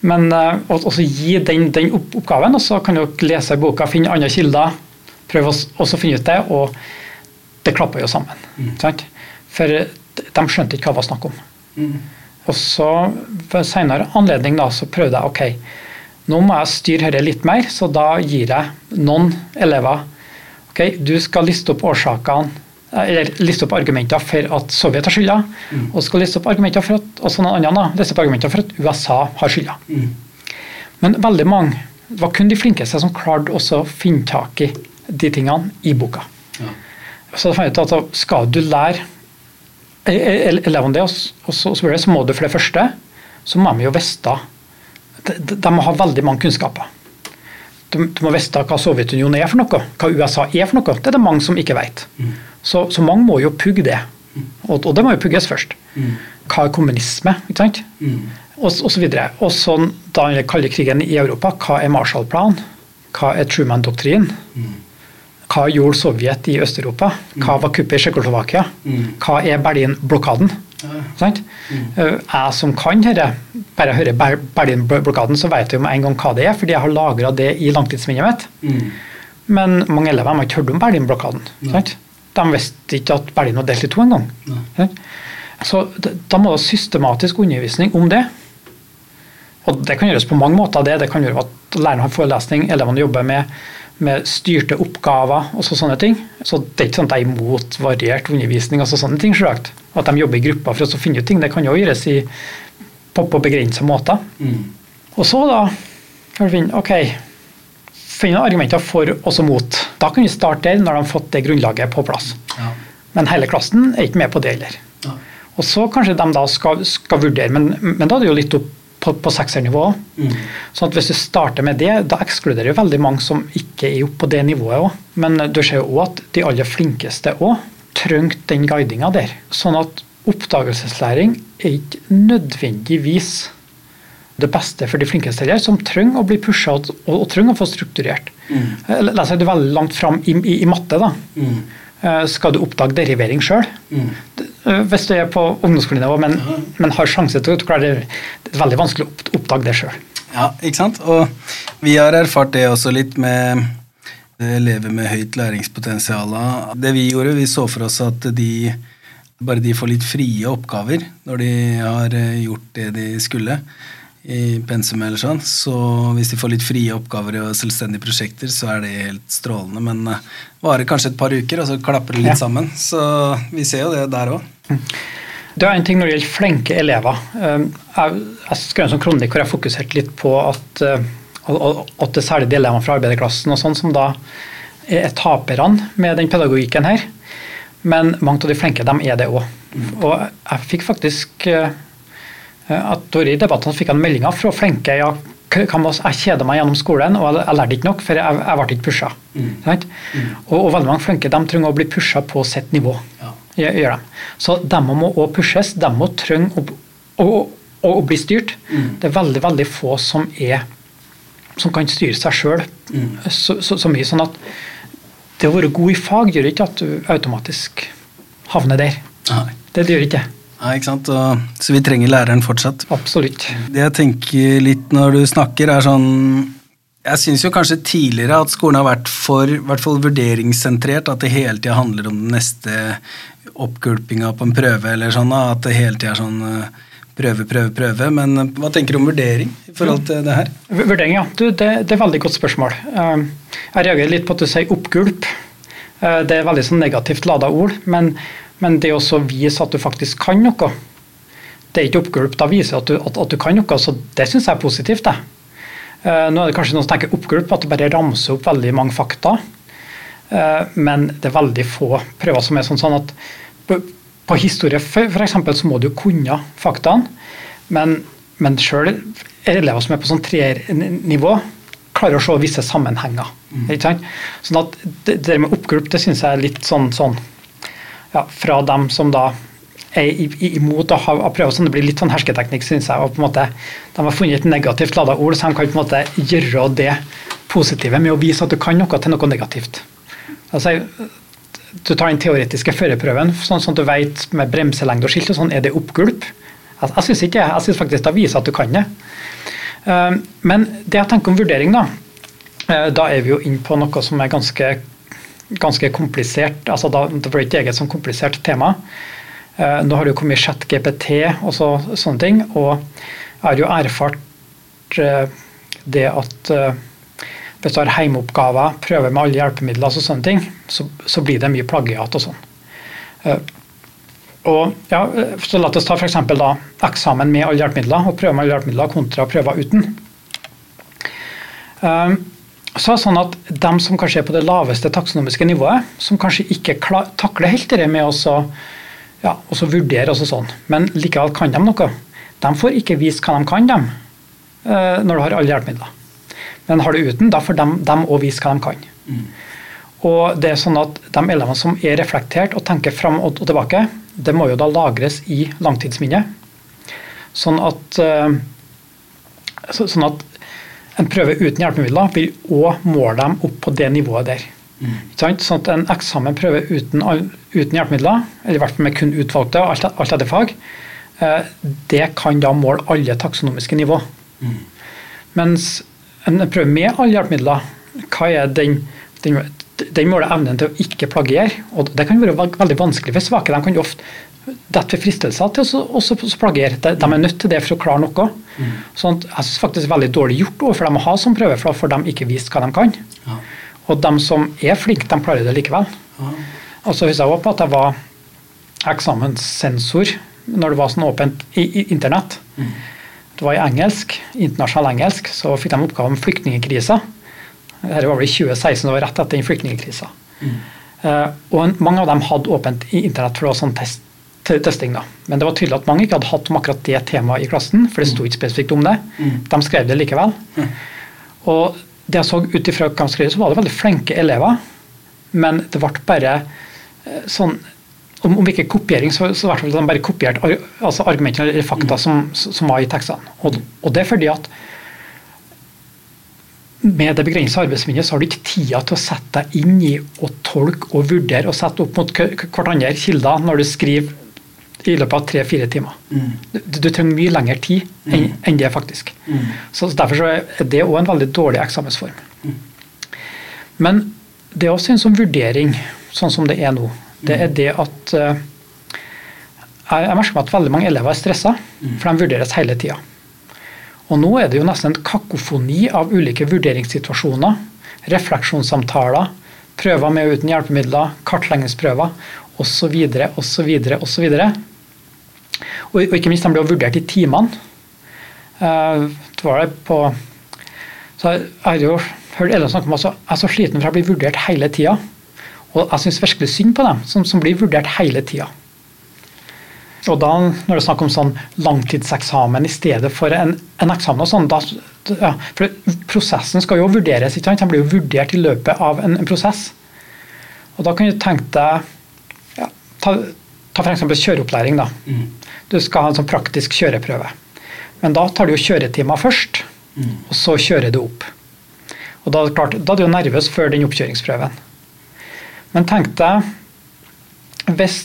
Speaker 3: Men og også gi den, den oppgaven, og så kan dere lese boka, finne andre kilder, prøve å finne ut det, og det klapper jo sammen. Mm. For de skjønte ikke hva det var snakk om. Mm. Og så ved senere anledning da, så prøvde jeg ok, nå må jeg styre dette litt mer, så da gir jeg noen elever ok, du skal liste opp årsakene eller liste opp argumenter for at Sovjet har skylda, mm. og skal liste opp argumenter for at, og sånne andre, liste opp argumenter for at USA har skylda. Mm. Men veldig mange det var kun de flinkeste som klarte å finne tak i de tingene i boka. Ja. Så jeg ut at skal du lære e- e- elevene det, og så, så må du for det første så må de jo vite de, de må ha veldig mange kunnskaper. Du, du må vite hva Sovjetunionen er for noe, hva USA er for noe. Det er det mange som ikke vet. Mm. Så, så, mange må jo pugge det. Og, og det må jo pugges først. Mm. Hva er kommunisme? ikke sant? Mm. Og, og så videre. Og så da den kalde krigen i Europa, hva er Marshall-planen? Hva er Truman-doktrinen? Mm. Hva gjorde Sovjet i Øst-Europa? Hva var kuppet i Tsjekkoslovakia? Hva er Berlin-blokaden? Ja. Jeg som kan dette, bare hører Berlin-blokaden, så vet jeg med en gang hva det er, fordi jeg har lagra det i langtidsminnet mitt. Men mange elever har ikke hørt om Berlin-blokaden. De visste ikke at Berlin var delt i to engang. Så da må det systematisk undervisning om det. Og det kan gjøres på mange måter. Det, det kan gjøre at læreren har forelesning, elevene jobber med, med styrte oppgaver og så sånne ting. Så det er ikke sånn at jeg er imot variert undervisning og så sånne ting. Selvsagt. At de jobber i grupper for å finne ut ting. Det kan jo gjøres i, på, på begrensa måter. Mm. Og så da kan du finne ok, finne argumenter for og mot. Da kan vi starte der, når de har fått det grunnlaget på plass. Ja. Men hele klassen er ikke med på det heller. Ja. Og så kanskje de da skal, skal vurdere, men, men, da er det jo litt opp på, på seksernivå. Mm. Sånn at hvis du starter med det, da ekskluderer jo veldig mange som ikke er oppe på det nivået òg. Men du ser jo òg at de aller flinkeste òg trengte den guidinga der. Sånn at oppdagelseslæring er ikke nødvendigvis det beste for de flinkeste elever, som trenger å bli pusha og, og, trenger å få strukturert. Mm. Leser la oss du veldig langt fram i, i, i matte. da. Mm. Eh, skal du oppdage derivering sjøl? Mm. Øh, hvis du er på ungdomsskolenivå, men, men har sjanse til å klare det. Det er veldig vanskelig å oppdage det sjøl.
Speaker 2: Ja, ikke sant? Og vi har erfart det også litt med elever med høyt læringspotensial. Det vi gjorde, vi så for oss at de bare de får litt frie oppgaver når de har eh, gjort det de skulle i pensum eller sånn, så hvis de får litt frie oppgaver og selvstendige prosjekter, så er det helt strålende. Men det varer kanskje et par uker, og så klapper det litt
Speaker 3: Ja.
Speaker 2: sammen. Så vi ser jo det der òg.
Speaker 3: Det er en ting når det gjelder flinke elever. Um, Jeg, skrev en sånn kronikk hvor jeg fokuserte litt på at, og- at det er særlig de elevene fra arbeiderklassen og sånn som da er taperne med den pedagogikken her. Men mange av de flinke, de er det òg. Og jeg fikk faktisk uh, at I debattene fikk han meldinger fra flinke ja, jeg kjeder meg gjennom skolen, og jeg, jeg lærte ikke nok, for jeg, jeg ble ikke pusha. Sant? Og, og veldig mange flinke de trenger å bli pusha på sitt nivå.
Speaker 2: Ja.
Speaker 3: Gjør dem de. Så de må òg pushes. De må trenge å, å, å, å bli styrt. Det er veldig veldig få som er som kan styre seg sjøl så, så, så mye. sånn at det å være god i fag gjør ikke at du automatisk havner der.
Speaker 2: Nei.
Speaker 3: Det, det gjør ikke det.
Speaker 2: Nei, ikke sant? Og, så vi trenger læreren fortsatt.
Speaker 3: Absolutt.
Speaker 2: Det jeg tenker litt når du snakker, er sånn Jeg syns jo kanskje tidligere at skolen har vært for i hvert fall vurderingssentrert. At det hele tida handler om den neste oppgulpinga på en prøve eller sånn. At det hele tida er sånn eh, prøve, prøve, prøve. Men eh, hva tenker du om vurdering i forhold til det her?
Speaker 3: Vurdering, ja. Du, det, det er et veldig godt spørsmål. Eh, Jeg reagerer litt på at du sier oppgulp. Det er veldig sånn negativt lada ord. Men, men det å vise at du faktisk kan noe, det er ikke oppgulp. Da viser at du, at, at du kan noe, så det syns jeg er positivt. det. Eh, Nå er det kanskje noen som tenker oppgulp, at du bare ramser opp veldig mange fakta. Eh, Men det er veldig få prøver som er sånn, sånn at på, historie eksempel, så må du kunne faktaene, men, men sjøl elever som er på sånn treernivå, klarer å se visse sammenhenger. Sant? Sånn at det, det med oppgulp det syns jeg er litt sånn, sånn ja, fra dem som da er imot å ha å prøve sånn, Det blir litt sånn hersketeknikk, syns jeg. og på en måte De har funnet et negativt lada ord, så de kan på en måte gjøre det positive med å vise at du kan noe, til noe negativt. Altså, du tar den teoretiske førerprøven, sånn sånn at du vet med bremselengde og skilt, og sånn, er det oppgulp? Jeg, jeg syns ikke. Jeg syns faktisk det viser at du kan det. Eh, Men det jeg tenker om vurdering, da, eh, da er vi jo inne på noe som er ganske, ganske komplisert. altså da, Det blir ikke eget som komplisert tema. Eh, Nå har det jo kommet chat-GPT og så, sånne ting, og jeg har jo erfart eh, det at eh, hvis du har heimeoppgaver, prøver med alle hjelpemidler, og sånne ting, så, så blir det mye plagiat og sånn. Eh, og ja, eh, så La oss ta for da eksamen med alle hjelpemidler og prøve med alle hjelpemidler kontra prøver uten. Eh, Så er det sånn at De som kanskje er på det laveste taksonomiske nivået, som kanskje ikke takler helt det med å ja, vurdere, også sånn, men likevel kan de noe, de får ikke vist hva de kan, dem, eh, når du har alle hjelpemidler. Men har du uten, da får de òg vise hva de kan. Og det er sånn at De elevene som er reflektert og tenker fram og, tilbake, det må jo da lagres i langtidsminnet. Sånn at, eh, så, sånn at en prøve uten hjelpemidler vil òg måle dem opp på det nivået der. Mm. Sånn at En eksamenprøve uten, uten hjelpemidler, eller i hvert fall med kun utvalgte, alt, alt etter fag, eh, det kan da måle alle taksonomiske nivå. Mens en prøve med alle hjelpemidler, hva er den, den, den måler evnen til å ikke plagiere. og Det kan være veldig vanskelig for svake. De kan jo ofte dette ved fristelser til å plagiere. De, de er nødt til det for å klare noe. Sånn jeg synes faktisk veldig dårlig gjort overfor dem å ha som prøve, for da får de ikke vist hva de kan.
Speaker 2: Ja.
Speaker 3: Og de som er flinke, de klarer det likevel. Og så husker jeg også på at jeg var eksamenssensor når det var sånn åpent i, i internett. Det var i engelsk, internasjonal engelsk, så fikk de oppgave om flyktningkrisa. Dette var vel i 2016, det var rett etter den flyktningkrisa. Uh, og mange av dem hadde åpent i internett for det var sånn test, te- testing. da. Men det var tydelig at mange ikke hadde hatt om akkurat det temaet i klassen, for det sto ikke spesifikt om det. De skrev det likevel. Og det jeg så ut ifra hva de skrev, så var det veldig flinke elever, men det ble bare eh, sånn om, om ikke kopiering, så, så hvert fall de bare kopierte ar, altså argumentene eller fakta som, som var i tekstene. Og, og det er fordi at med det begrensa arbeidsminnet så har du ikke tida til å sette deg inn i å tolke og vurdere og sette opp mot hverandre kilder når du skriver i løpet av tre-fire timer.
Speaker 2: Mm.
Speaker 3: Du, du trenger mye lengre tid enn enn det, faktisk.
Speaker 2: Mm.
Speaker 3: Så Derfor så er det òg en veldig dårlig eksamensform. Men det er også en sånn vurdering, sånn som det er nå. Det er det at uh, Jeg jeg merker meg at veldig mange elever er stressa, for de vurderes hele tida. Og nå er det jo nesten en kakofoni av ulike vurderingssituasjoner. Refleksjonssamtaler, prøver med og uten hjelpemidler, kartleggingsprøver osv. osv. osv. Og, og ikke minst de jo vurdert i timene. Eh, det var det på så jeg har jo hørt Ellen snakke om at jeg er så sliten for jeg blir vurdert hele tida. Og jeg syns virkelig synd på dem som, som blir vurdert hele tida. Og da, når det er snakk om sånn langtidseksamen i stedet for en, en eksamen, og sånn, da, ja, for prosessen skal jo vurderes. ikke sant? Den blir jo vurdert i løpet av en, en prosess. Og da kan du tenke deg ja, Ta, ta f.eks. kjøreopplæring. da.
Speaker 2: Mm.
Speaker 3: Du skal ha en sånn praktisk kjøreprøve. Men da tar du jo kjøretimer først, og så kjører du opp. Og Da, klart, da er du jo nervøs før den oppkjøringsprøven. Men tenk deg hvis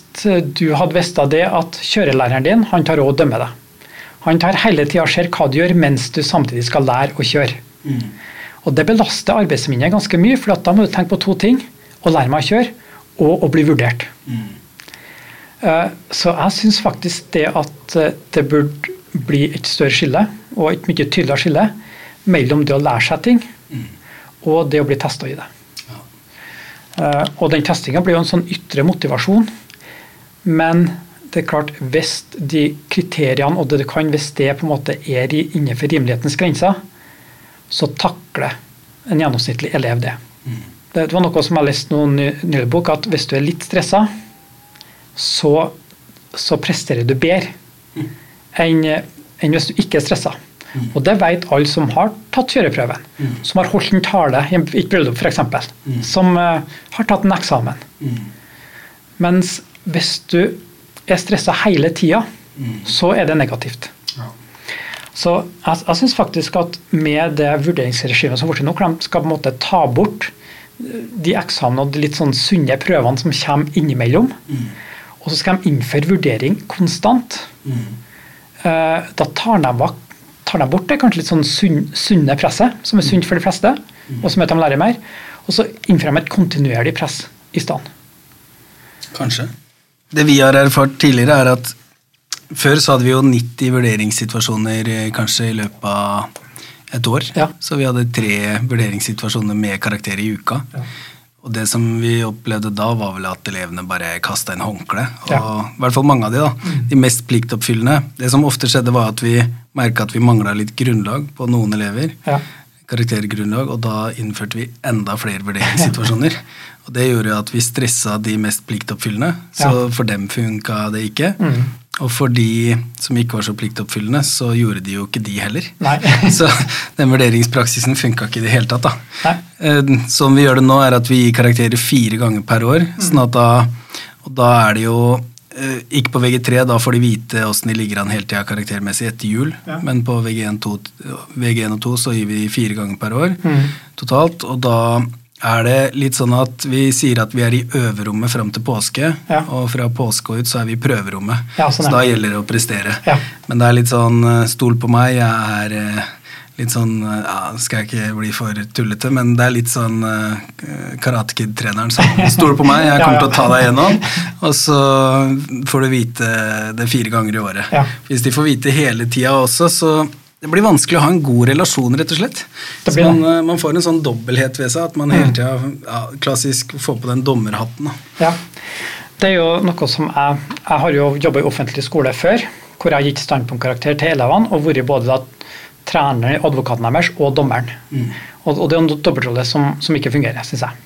Speaker 3: du hadde visst av det at kjørelæreren din han tar råd og dømmer deg. Han tar hele tida og ser hva du gjør mens du samtidig skal lære å kjøre. Og Det belaster arbeidsminnet ganske mye, for da må du tenke på to ting. Å lære meg å kjøre, og å bli vurdert. Eh, Så jeg syns faktisk det at eh, det burde bli et større skille, og et mye tydeligere skille, mellom det å lære seg ting og det å bli testa i det. Eh, Og den testinga blir jo en sånn ytre motivasjon. Men det er klart, hvis de kriteriene og det du kan, hvis det på en måte er innenfor rimelighetens grenser, så takler en gjennomsnittlig elev det. Det var noe som jeg leste i en nylig bok, at hvis du er litt stressa, så, så presterer du bedre enn, enn hvis du ikke er stressa. Og det vet alle som har tatt kjøreprøven. Som har holdt en tale i et bryllup f.eks. Som uh, har tatt en eksamen. Mens hvis du er stressa hele tida, så er det negativt. Så jeg, jeg syns faktisk at med det vurderingsregimet som fortsatt nå, skal på en måte ta bort eh, de eksamene og de litt sånn sunne prøvene som kommer innimellom, og så skal de innføre vurdering konstant, Mm. da tar de, tar de bort det kanskje litt sånn sunn, sunne presset, som er sunt for de fleste, og som gjør at de lærer mer, og så innfører de et kontinuerlig press i stedet.
Speaker 2: Kanskje. Det vi har erfart tidligere, er at før så hadde vi jo 90 vurderingssituasjoner eh, kanskje i løpet av et år.
Speaker 3: Ja.
Speaker 2: Så vi hadde tre vurderingssituasjoner med karakter i uka. Og det som vi opplevde da, var vel at elevene bare kasta inn håndkle. Og
Speaker 3: Ja.
Speaker 2: i hvert fall mange av de da. De mest pliktoppfyllende. Det som ofte skjedde, var at vi merka at vi mangla litt grunnlag på noen elever.
Speaker 3: Ja.
Speaker 2: karaktergrunnlag, og da innførte vi enda flere vurderingssituasjoner. og det gjorde jo at vi stressa de mest pliktoppfyllende, så
Speaker 3: Ja.
Speaker 2: for dem funka det ikke.
Speaker 3: Mm.
Speaker 2: Og for de som ikke var så pliktoppfyllende, så gjorde de jo ikke de heller.
Speaker 3: Nei.
Speaker 2: så den vurderingspraksisen funka ikke i det hele tatt. da.
Speaker 3: Nei.
Speaker 2: Som Sånn vi gjør det nå, er at vi gir karakterer fire ganger per år. sånn at da, Og da er det jo eh, ikke på VG3, da får de vite åssen de ligger an hele tida karaktermessig etter jul.
Speaker 3: Ja.
Speaker 2: Men på VG1, 2, VG1 og 2 så gir vi fire ganger per år
Speaker 3: Mm.
Speaker 2: totalt. Og da er det litt sånn at vi sier at vi er i øverrommet fram til påske,
Speaker 3: Ja.
Speaker 2: og fra påske og ut så er vi i prøverommet.
Speaker 3: Ja, sånn
Speaker 2: så da gjelder det å prestere.
Speaker 3: Ja.
Speaker 2: Men det er litt sånn eh, stol på meg, jeg er eh, litt sånn eh, ja, Skal jeg ikke bli for tullete, men det er litt sånn uh, Karate Kid-treneren som Stol på meg, jeg kommer til å ta deg gjennom. Og så får du vite det fire ganger i året. Hvis de får vite hele tida også, så det blir vanskelig å ha en god relasjon, rett og slett. Man.
Speaker 3: Mm.
Speaker 2: eh, man får en sånn dobbelthet ved seg, at man hele tida ja, klassisk får på den dommerhatten.
Speaker 3: Ja. Det er jo noe som jeg Jeg har jo jobba i offentlig skole før, hvor jeg har gitt standpunktkarakter til elevene og vært både da treneren, advokaten deres og dommeren. Og, og det er en dobbeltrolle som, som ikke fungerer, syns jeg.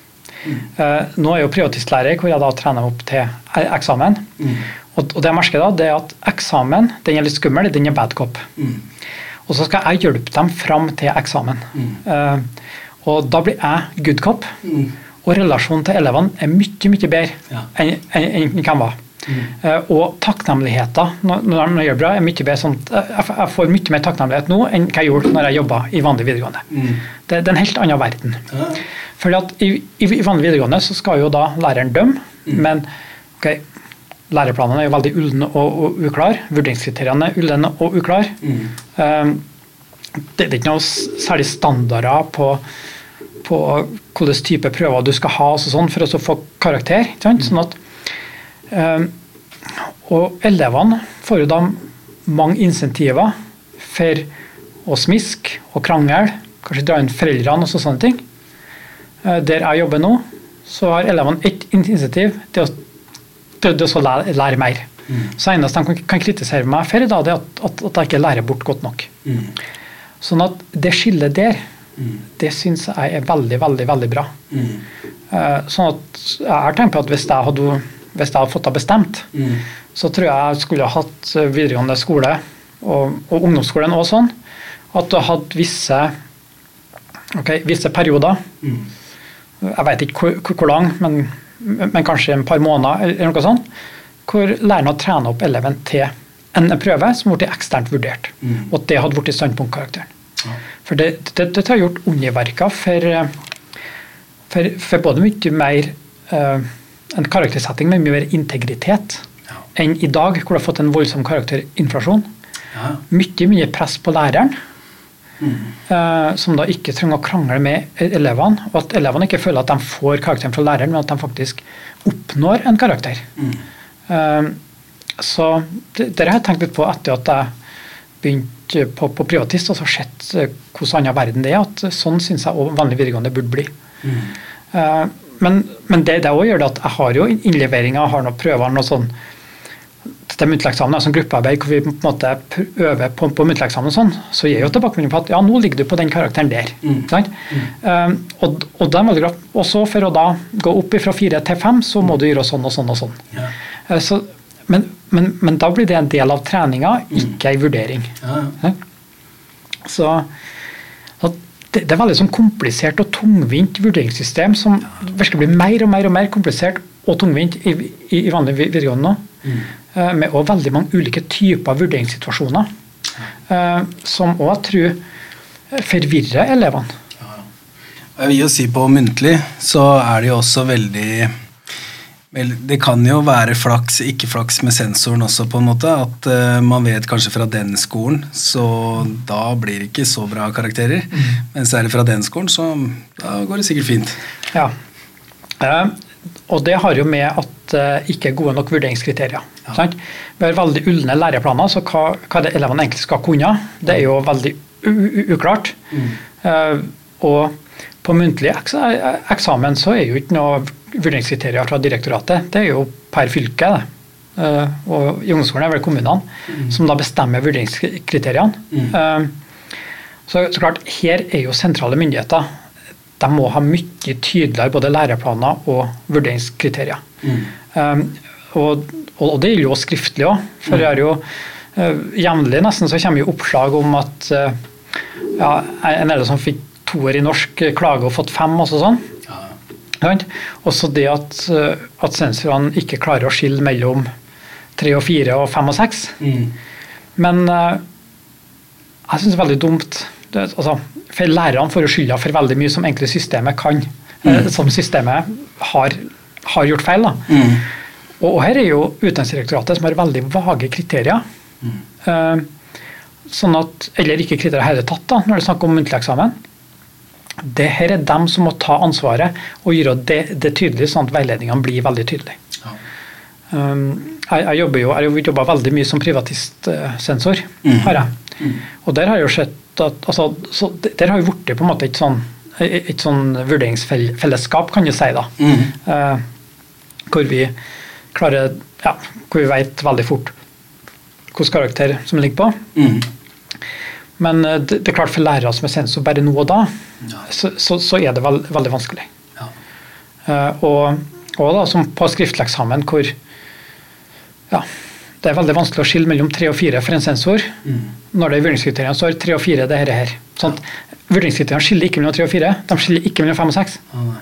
Speaker 3: Eh, nå er jeg jo privatistlærer, hvor jeg da trener opp til eksamen. eksamen. Og, og det jeg merker da, det er at eksamen den er litt skummel, den er bad cop. Og så skal jeg hjelpe dem fram til eksamen. Eh, og da blir jeg good cop. Og relasjonen til elevene er mye mye bedre
Speaker 2: Ja.
Speaker 3: enn enn- den kan være. Eh, og takknemligheten når når jeg gjør bra, er mye bedre. Sånn, jeg, jeg får mye mer takknemlighet nå enn hva jeg gjorde når jeg jobba i vanlig videregående. Det, det er en helt annen verden. Fordi at i, i, i vanlig videregående så skal jo da læreren dømme, men ok, læreplanene er jo veldig ulne og, og uklar. Vurderingskriteriene er ulne og uklar. Um, det, det er ikke noe særlig standarder på, på hvilken type prøver du skal ha sånn for å få karakter. Sånn at, um, og elevene får jo da mange insentiver for å smiske og krangle, kanskje dra inn foreldrene og sånne ting. Uh, der jeg jobber nå, så har elevene ett insentiv til å prøvde å lære, lære mer. Mm. Så eneste de kan, kan, kritisere meg for, da, det er at, at, at, jeg ikke lærer bort godt nok. Mm. Sånn at det skillet der, mm. det syns jeg er veldig, veldig veldig bra. Mm. sånn at jeg har tenkt på at hvis jeg hadde, hvis jeg hadde fått det bestemt, mm. så tror jeg jeg skulle ha hatt videregående skole og, og ungdomsskolen òg sånn, at du har hatt visse, okay, visse perioder. Mm. Jeg vet ikke hvor, hvor lang, men men kanskje en par måneder, eller noe sånt, hvor læreren hadde trena opp eleven til en prøve som ble eksternt vurdert. Mm. Og at det hadde blitt standpunktkarakteren. Ja. For det, det, det, har gjort underverker for, for, for, både mye mer uh, en karaktersetting med mye mer integritet ja. enn i dag, hvor du har fått en voldsom karakterinflasjon. Ja. Mye mye press på læreren. Mm. som da ikke trenger å krangle med elevene. Og at elevene ikke føler at de får karakteren fra læreren, men at de faktisk oppnår en karakter. Mm. Uh, så det, det, har jeg tenkt litt på etter at jeg begynte på, på privatist og så sett uh, hvordan annen verden det er. at Sånn syns jeg òg vanlig videregående burde bli. Mm. Men, men, det, det også gjør det at jeg har jo innleveringer, har noen prøver, noe sånn til muntlig eksamen, altså gruppearbeid hvor vi på en måte øver på, på eksamen, sånn, så gir jo tilbakemelding på at ja, nå ligger du på den karakteren der. Mm. Mm. Um, og, og, det er veldig bra. Også for å da gå opp fra fire til fem, så må du gjøre sånn og sånn og sånn. Ja. Uh, så, men, men, men, da blir det en del av treninga, mm. ikke ei vurdering. Ja. Ja. Så det, det, er veldig sånn komplisert og tungvint vurderingssystem som virkelig blir mer og mer og mer komplisert og tungvint i, i, i vanlig videregående nå. Mm. Eh, med også veldig mange ulike typer vurderingssituasjoner. Eh, som òg tror forvirrer elevene.
Speaker 2: Jeg vil jo si På muntlig så er det jo også veldig vel, Det kan jo være flaks, ikke flaks med sensoren også, på en måte. At uh, man vet kanskje fra den skolen, så da blir det ikke så bra karakterer. Mm. Mens er det fra den skolen, så da går det sikkert fint.
Speaker 3: Ja. Uh, og det har jo med at det ikke er gode nok vurderingskriterier. Ja. Vi har veldig ulne læreplaner, så hva, hva det elevene egentlig skal kunne, det er jo veldig uklart. Mm. Uh, og på muntlig eks eksamen så er jo ikke noe vurderingskriterier fra direktoratet. Det er jo per fylke. Uh, og i ungdomsskolen er det kommunene mm. som da bestemmer vurderingskriteriene. Mm. Uh, så, så, klart, her er jo sentrale myndigheter de må ha mye tydeligere både læreplaner og vurderingskriterier. Mm. Um, og, og, det gjelder jo skriftlig òg. For mm. det er jo uh, jevnlig nesten så kommer jo oppslag om at uh, ja, en elev som fikk toer i norsk, klager og fått fem. og sånn. Ja. Også det at, uh, at sensorene ikke klarer å skille mellom tre og fire og fem og seks. Mm. Men uh, jeg syns det er veldig dumt det, altså, for Lærerne får skylda for veldig mye som egentlig systemet kan. Mm. Eh, som systemet har, har gjort feil. Mm. Og, og, her er jo Utdanningsdirektoratet som har veldig vage kriterier. Mm. Uh, sånn at, eller ikke kriterier i hele tatt da, når det er snakk om muntlig eksamen. Det her er dem som må ta ansvaret og gjøre det, det tydelig, sånn at veiledningene blir veldig tydelige. Ja. Um, jeg, jeg, jobber jo, jeg jobba veldig mye som privatistsensor. Mm. har jeg. Mm. Og der har jeg jo sett at altså, Der har jo blitt på en måte et sånn, et sånn vurderingsfellesskap, kan du si. da, mm. uh, Hvor vi klarer, ja, hvor vi vet veldig fort hvilken karakter som ligger på. Mm. Men uh, det, det, er klart for lærere som er sensor bare nå og da, ja. så, så, så, er det veld, veldig vanskelig. Ja. Uh, og, og da, som på skriftlig eksamen hvor ja, det er veldig vanskelig å skille mellom tre og fire for en sensor. Mm. Når det er vurderingskriteriene er tre og fire, det her. her. Sånn, Vurderingskriteriene skiller ikke mellom tre og fire, de skiller ikke mellom fem og seks. Ah,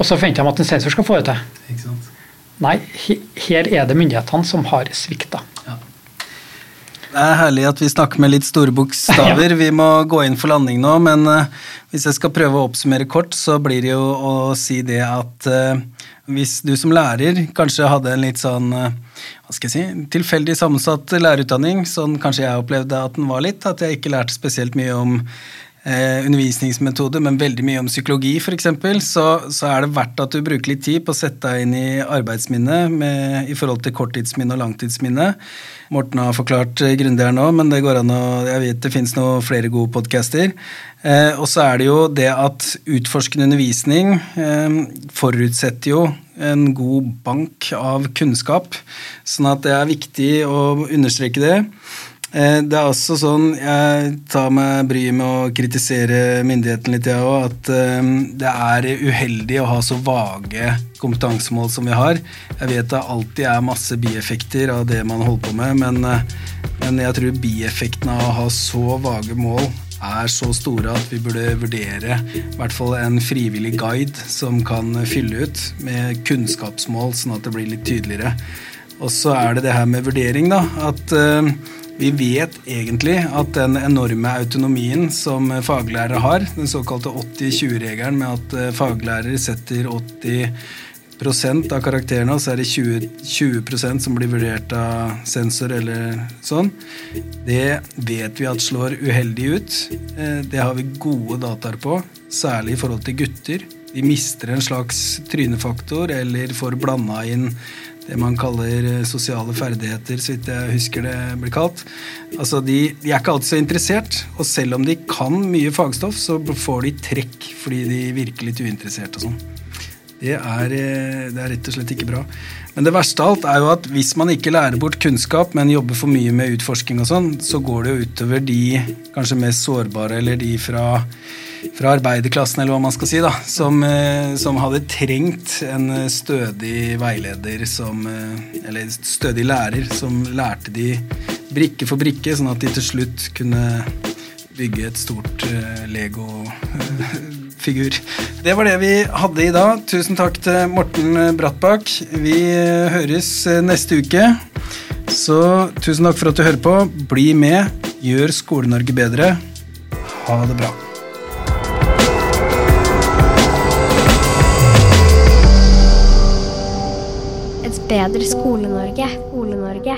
Speaker 3: og så forventer de at en sensor skal få det til. Nei, her er det myndighetene som har svikta.
Speaker 2: Det er herlig at vi snakker med litt store bokstaver. Vi må gå inn for landing nå, men uh, hvis jeg skal prøve å oppsummere kort, så blir det jo å si det at uh, hvis du som lærer kanskje hadde en litt sånn uh, hva skal jeg si, tilfeldig sammensatt lærerutdanning, sånn kanskje jeg opplevde at den var litt, at jeg ikke lærte spesielt mye om eh, undervisningsmetode, men veldig mye om psykologi f.eks., så, så er det verdt at du bruker litt tid på å sette deg inn i arbeidsminnet med, i forhold til korttidsminne og langtidsminne. Morten har forklart eh, grundig her nå, men det går an å Jeg vet det noen flere gode podcaster. Eh, og så er det jo det at utforskende undervisning eh, forutsetter jo en god bank av kunnskap, sånn at det er viktig å understreke det. Eh, det er også sånn, Jeg tar meg bryet med å kritisere myndighetene litt, jeg òg. At eh, det er uheldig å ha så vage kompetansemål som vi har. Jeg vet det alltid er masse bieffekter av det man holder på med, men, eh, men jeg tror bieffektene av å ha så vage mål er så store at vi burde vurdere i hvert fall en frivillig guide som kan fylle ut med kunnskapsmål, sånn at det blir litt tydeligere. Og så er det det her med vurdering, da. At vi vet egentlig at den enorme autonomien som faglærere har, den såkalte 80-20-regelen med at faglærer faglærere setter 80% av karakterene, så er det 20, 20 som blir vurdert av sensor eller sånn. Det vet vi at slår uheldig ut. Eh, det har vi gode dataer på, særlig i forhold til gutter. De mister en slags trynefaktor eller får blanda inn det man kaller eh, sosiale ferdigheter, så vidt jeg husker det blir kalt. Altså, de, de, er ikke alltid så interessert, og selv om de kan mye fagstoff, så får de trekk fordi de virker litt uinteressert og sånn. Det er, eh, det er rett og slett ikke bra. Men det verste av alt er jo at hvis man ikke lærer bort kunnskap, men jobber for mye med utforsking og sånn, så går det jo utover de kanskje mest sårbare, eller de fra fra arbeiderklassen, eller hva man skal si, da, som, eh, som, hadde trengt en eh, stødig veileder som eh, Eller stødig lærer som lærte de brikke for brikke, sånn at de til slutt kunne bygge et stort Lego-figur. Det var det vi hadde i dag. Tusen takk til Morten Brattbakk. Vi høres neste uke. Så tusen takk for at du hører på. Bli med. Gjør Skole-Norge bedre. Ha det bra.
Speaker 1: Bedre Skole-Norge. Skole-Norge.